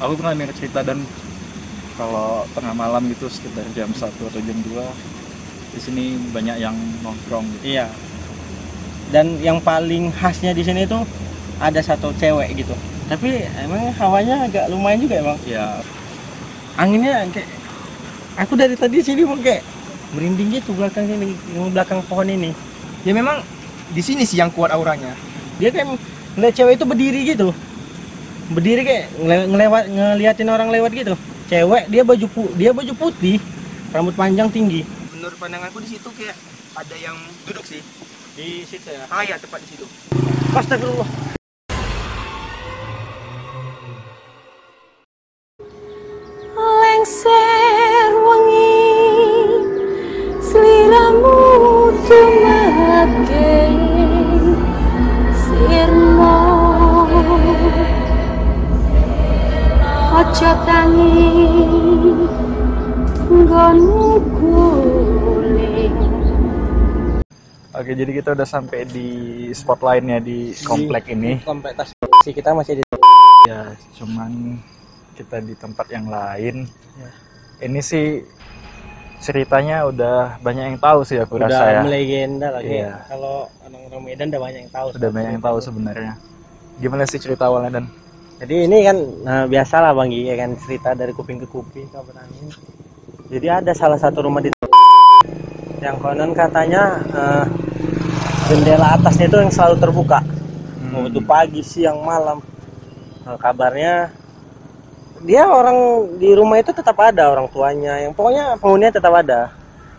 aku pernah dengar cerita dan kalau tengah malam gitu sekitar jam 1 atau jam 2 di sini banyak yang nongkrong gitu. Iya. Dan yang paling khasnya di sini tuh ada satu cewek gitu. Tapi emang hawanya agak lumayan juga emang. Ya, Anginnya kayak aku dari tadi sini emang kayak merinding gitu belakang sini, yang belakang pohon ini. Ya memang di sini sih yang kuat auranya. Dia kayak ngeliat cewek itu berdiri gitu. Berdiri kayak ngele- ngelewat ngeliatin orang lewat gitu. Cewek dia baju pu- dia baju putih, rambut panjang tinggi. Menurut pandanganku di situ kayak ada yang duduk sih. Di situ ya. Ah ya tepat di situ. Astagfirullah. lengser wengi sliramu tumake aja tangi nggonmu guling Oke, jadi kita udah sampai di spot lainnya di komplek ini. Komplek tas si kita masih di Ya, cuman kita di tempat yang lain. Ya. Ini sih ceritanya udah banyak yang tahu sih aku udah rasa ya. melegenda lagi. Iya. Kalau orang-orang Medan udah banyak yang tahu. Udah banyak yang tahu sebenarnya. Gimana sih cerita awalnya dan? Jadi ini kan nah, biasa lah Bang Gi, ya kan cerita dari kuping ke kuping kabar angin. Jadi ada salah satu rumah di yang konon katanya eh, jendela atasnya itu yang selalu terbuka. Mau itu pagi, siang, malam. Nah, kabarnya dia orang di rumah itu tetap ada orang tuanya, yang pokoknya penghuninya tetap ada.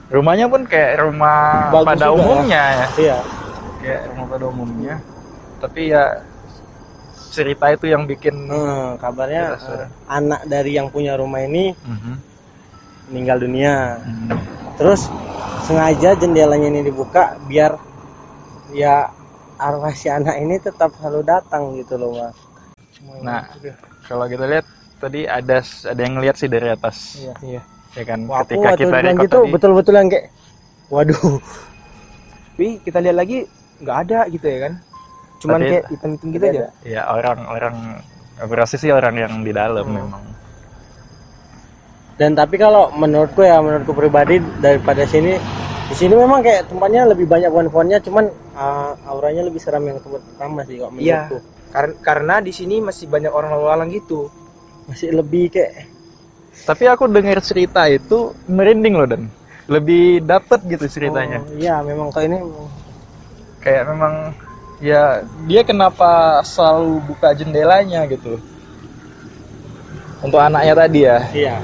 Rumahnya pun kayak rumah Bagus pada juga ya. umumnya ya. Iya. Kayak rumah pada umumnya. Tapi ya cerita itu yang bikin Hmm, kabarnya eh, anak dari yang punya rumah ini Mhm. meninggal dunia. Mhm. terus sengaja jendelanya ini dibuka biar ya arwah si anak ini tetap selalu datang gitu loh mas Nah, kalau kita lihat tadi ada ada yang ngeliat sih dari atas. iya iya Ya kan Wah, aku ketika waktu kita gitu tadi. betul-betul yang kayak waduh Tapi kita lihat lagi nggak ada gitu ya kan. Cuman Tapi- kayak hitam-hitam gitu aja. Ya orang-orang rasa sih orang yang di dalam Hmm. memang. dan tapi kalau menurutku ya menurutku pribadi daripada sini di sini memang kayak tempatnya lebih banyak pohon-pohonnya cuman uh, auranya lebih seram yang tempat pertama sih kok Iya. menurutku Karena karena di sini masih banyak orang lalu lalang gitu. masih lebih kayak Tapi aku dengar cerita itu merinding loh dan lebih dapet gitu ceritanya. oh, iya memang kok ini Kayak memang ya dia kenapa selalu buka jendelanya gitu. Untuk anaknya tadi ya. iya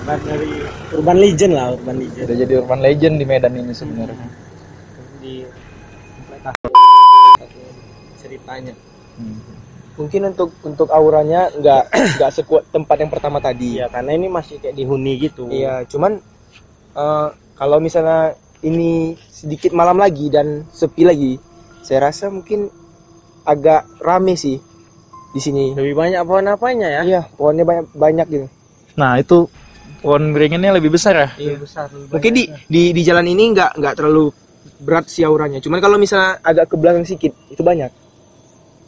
Bukan dari urban legend lah urban legend Udah jadi urban legend di Medan ini sebenarnya. di ceritanya Hmm. Mungkin untuk untuk auranya nggak nggak sekuat tempat yang pertama tadi. iya karena ini masih kayak dihuni gitu Iya, cuman eh, kalau misalnya ini sedikit malam lagi dan sepi lagi, saya rasa mungkin agak rame sih di sini. lebih banyak pohon apanya ya Iya, pohonnya banyak banyak gitu. Nah itu pohon beringinnya lebih besar ya. lebih besar lebih Mungkin di di di jalan ini nggak nggak terlalu berat sih auranya. Cuman kalau misalnya agak ke belakang sedikit itu banyak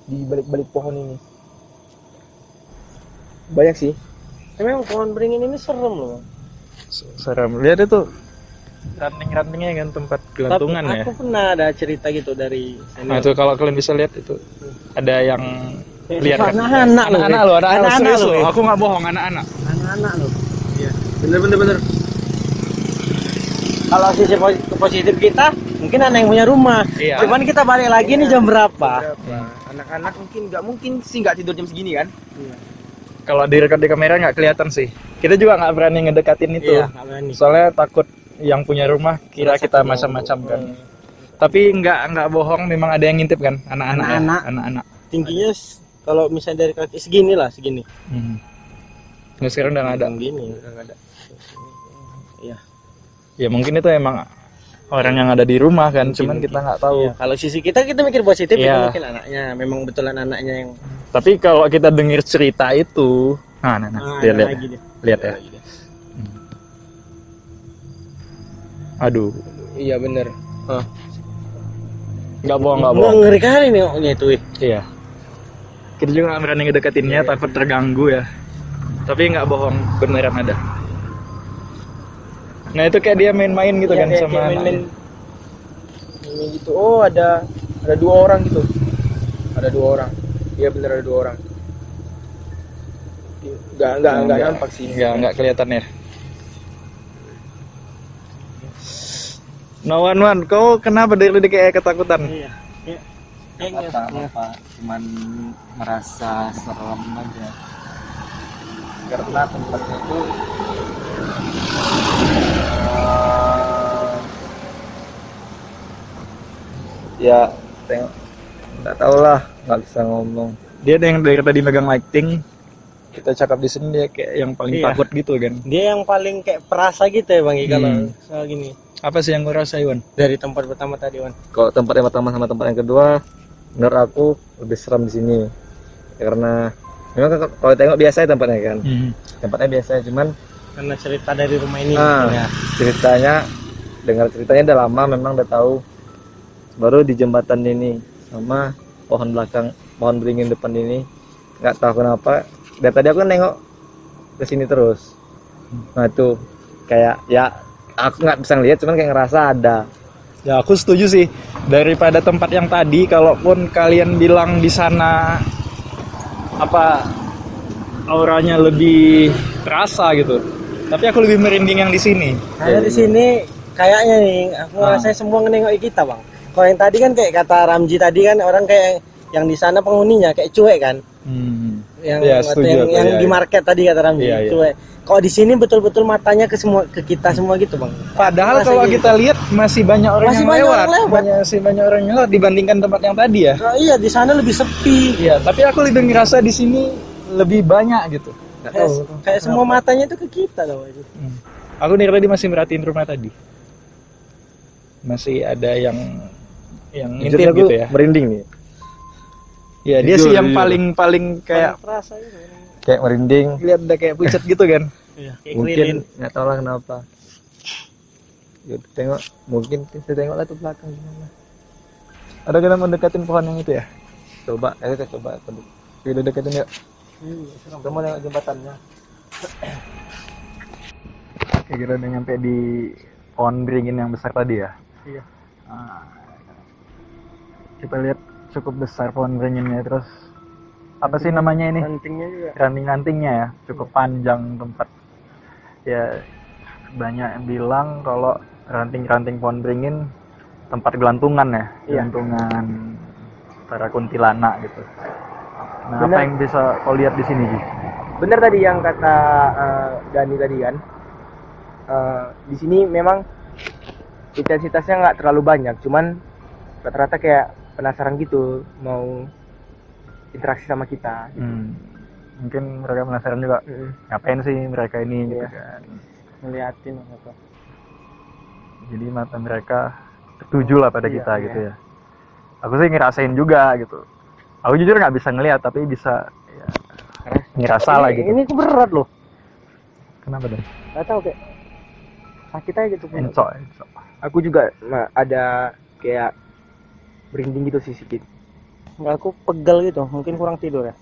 di balik-balik pohon ini. Banyak sih. emang pohon beringin ini serem loh Serem. Lihat itu ranting-rantingnya kan tempat gelantungan Tapi ya. aku pernah ada cerita gitu dari Nah itu kalau kalian bisa lihat itu ada yang lihat kan. anak-anak loh anak lo, anak-anak Anak-anak serius loh. lo. Aku nggak bohong anak-anak. anak-anak loh Bener bener bener. kalau sisi posi- positif kita mungkin anak yang punya rumah Iya. cuman kita balik lagi nih jam berapa Berapa? Anak-anak mungkin nggak mungkin sih nggak tidur jam segini kan? Kalau direkod di kamera nggak kelihatan sih. Kita juga nggak berani ngedekatin itu. iya berani Soalnya takut yang punya rumah kira kita macam-macam kan. Tapi nggak nggak bohong, memang ada yang ngintip kan, anak-anak. ya? Anak-anak. Anak-anak. tingginya kalau misalnya dari kaki segini lah segini Hmm. Nah, sekarang udah nggak ada. gini nggak ada iya Ya mungkin itu emang orang yang ada di rumah kan, Mungkin, cuman kita nggak tahu. Iya, kalau sisi kita kita mikir positif itu Iya. mungkin anaknya memang betulan anaknya yang Tapi kalau kita dengar cerita itu, nah, nah, nah, Ah, lihat, lihat, lihat ya. Aduh, Iya bener. nggak bohong, nggak bohong. ngeri kali nih koknya itu. Iya. kita juga nggak berani ngedeketinnya takut terganggu ya. Tapi nggak bohong beneran ada. Nah itu kayak dia main-main gitu Iya, kan kayak- sama kayak main-main main gitu. Oh ada ada dua orang gitu. Ada dua orang. Iya bener ada dua orang. Nggak nggak nggak. nampak sih. Nggak nggak kelihatan ya No one one, kau kenapa dari tadi kayak ketakutan? Iya. Kayak kayak apa apa cuman merasa serem aja karena tempatnya itu eh, ya tengok nggak tahu lah nggak bisa ngomong Dia ada yang dari tadi megang lighting, kita cakap di sini dia kayak yang paling Iya. takut gitu kan. dia yang paling kayak perasa gitu ya bang kalau Hmm. soal gini Apa sih yang kau rasa Iwan? dari tempat pertama tadi Wan kalau tempat yang pertama sama tempat yang kedua menurut aku lebih serem di sini. Karena memang kalau- tengok biasa ya tempatnya kan. Tempatnya biasa cuman karena cerita dari rumah ini. Ah. gitu ya. ceritanya dengar ceritanya udah lama memang udah tahu. Baru di jembatan ini sama pohon belakang pohon beringin depan ini. Nggak tahu kenapa. Dari tadi aku kan nengok ke sini terus. Nah itu kayak ya aku nggak bisa ngeliat cuman kayak ngerasa ada Ya aku setuju sih. Daripada tempat yang tadi, kalaupun kalian bilang di sana apa auranya lebih terasa gitu. Tapi aku lebih merinding yang di sini. Karena di sini kayaknya nih aku Ah. ngerasa semua ngenengok kita bang. Kalau yang tadi kan kayak kata Ramji tadi kan orang kayak yang di sana penghuninya kayak cuek kan. Hmm. Yang Iya, atau setuju yang, yang iya, di iya. market tadi kata Ramji Iya, iya. cuek. Kalau di sini betul-betul matanya ke semua ke kita semua gitu bang. Padahal Rasa kalau gitu. kita lihat masih banyak orang Masih yang banyak lewat. orang lewat. Masih banyak orang yang lewat dibandingkan tempat yang tadi ya. Nah, iya di sana lebih sepi. Iya, tapi aku lebih ngerasa di sini lebih banyak gitu. Kayak, tahu kayak semua matanya itu ke kita loh. itu. Hmm. Aku nih tadi masih merhatiin rumah tadi. Masih ada yang yang intip aku gitu ya. merinding nih Iya, dia sih yang paling paling kayak kayak merinding lihat udah kayak pucat gitu kan. Iya, mungkin nggak tahu lah kenapa Yaudah, tengok mungkin kita tengok lah tuh belakang gimana Ada kita mau deketin pohon yang itu ya? coba ayo kita coba Kita deketin yuk. kita mau jembatannya Kayak kita udah nyampe di pohon beringin yang besar tadi ya. Iya. Ah, kita lihat cukup besar pohon beringinnya terus apa sih namanya ini? Rantingnya juga. ranting-rantingnya ya cukup panjang tempat ya banyak yang bilang kalau ranting-ranting pohon beringin tempat gelantungan ya Iya. gelantungan para kuntilanak gitu nah apa yang bisa kau lihat di sini Ji? bener tadi yang kata eh, Dani tadi kan Eh, di sini memang intensitasnya nggak terlalu banyak cuman rata-rata kayak penasaran gitu mau interaksi sama kita Hmm, mungkin mereka penasaran juga Mm. ngapain sih mereka ini gitu Iya. kan Ngeliatin apa. jadi mata mereka tertuju lah pada Iya, kita iya. gitu ya aku sih ngerasain juga gitu aku jujur nggak bisa ngelihat tapi bisa ya, ngerasa lah ini, gitu ini berat loh. kenapa deh Gak tau kayak sakit aja gitu. encok encok aku juga ada kayak merinding gitu sih sedikit Nggak, aku pegal gitu. Mungkin kurang tidur ya.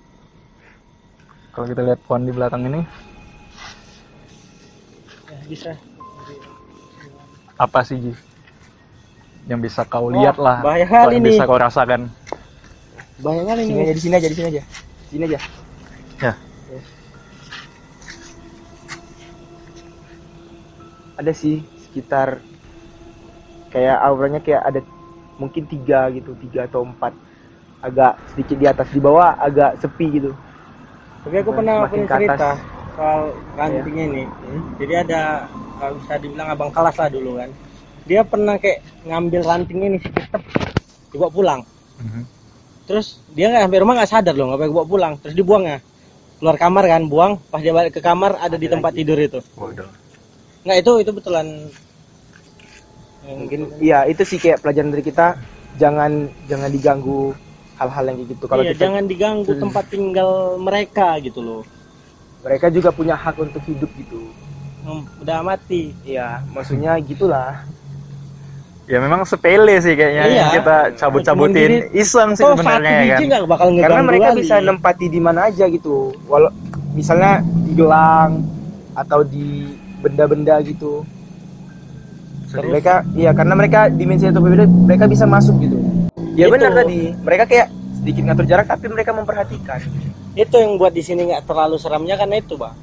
kalau kita lihat pohon di belakang ini Ya, bisa. apa sih Ji yang bisa kau lihat lah bahaya kau kali yang bisa kau rasakan Bahaya kali ini. aja di sini aja di sini aja di sini aja Ya. ada sih sekitar kayak auranya kayak ada mungkin tiga gitu tiga atau empat agak sedikit di atas di bawah agak sepi gitu Tapi aku pernah Semakin punya cerita soal rantingnya ini. Jadi ada kalau bisa dibilang abang kelas lah dulu kan. Dia pernah kayak ngambil rantingnya nih sikit dibawa pulang. Mhm. Terus dia nggak sampai rumah nggak sadar loh nggak bawa pulang. Terus dibuangnya keluar kamar kan buang pas dia balik ke kamar ada di tempat tidur itu Waduh. nggak itu itu betulan mungkin iya itu sih kayak pelajaran dari kita jangan jangan diganggu hal-hal yang gitu kalau iya, kita jangan diganggu Hmm. tempat tinggal mereka gitu loh mereka juga punya hak untuk hidup gitu Hmm, udah mati iya maksudnya gitulah Ya memang sepele sih kayaknya Iya. yang kita cabut-cabutin iseng sih sebenarnya ya kan. bakal karena mereka kali. bisa nempati di mana aja gitu walau misalnya di gelang atau di benda-benda gitu Terus? mereka iya karena mereka dimensi atau berbeda mereka bisa masuk gitu ya Itu. benar tadi mereka kayak sedikit ngatur jarak tapi mereka memperhatikan itu yang buat di sini nggak terlalu seramnya karena itu bang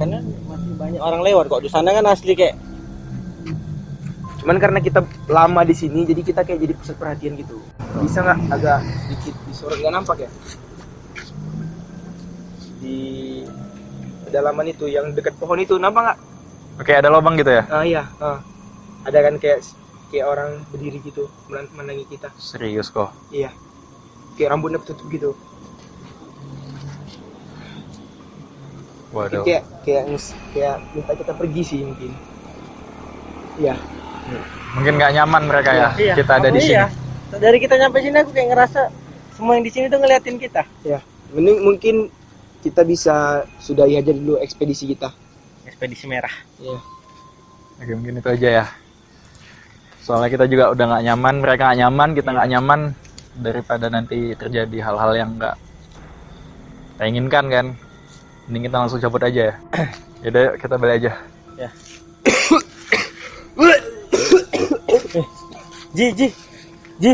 karena masih banyak orang lewat kok di sana kan asli kayak cuman karena kita lama di sini jadi kita kayak jadi pusat perhatian gitu bisa nggak agak sedikit disorot nggak nampak ya di pedalaman itu yang dekat pohon itu nampak nggak Oke, ada lubang gitu ya? ah iya ah. Ada kan kayak kayak orang berdiri gitu menan- menangi kita Serius kok. iya kayak rambutnya tertutup gitu Waduh. kayak kayak kayak minta kita pergi sih mungkin iya Mungkin nggak nyaman mereka ya. Iya, Kita ada di oh sini. iya. dari kita nyampe sini aku kayak ngerasa semua yang di sini tuh ngeliatin kita ya mending mungkin kita bisa sudahi aja dulu ekspedisi kita ekspedisi merah iya Oke, mungkin itu aja ya. Soalnya kita juga udah nggak nyaman, mereka nggak nyaman, kita nggak nyaman daripada nanti terjadi hal-hal yang nggak kita inginkan kan. Mending kita langsung cabut aja ya. Yaudah, yuk, kita balik aja. Ji Ji Ji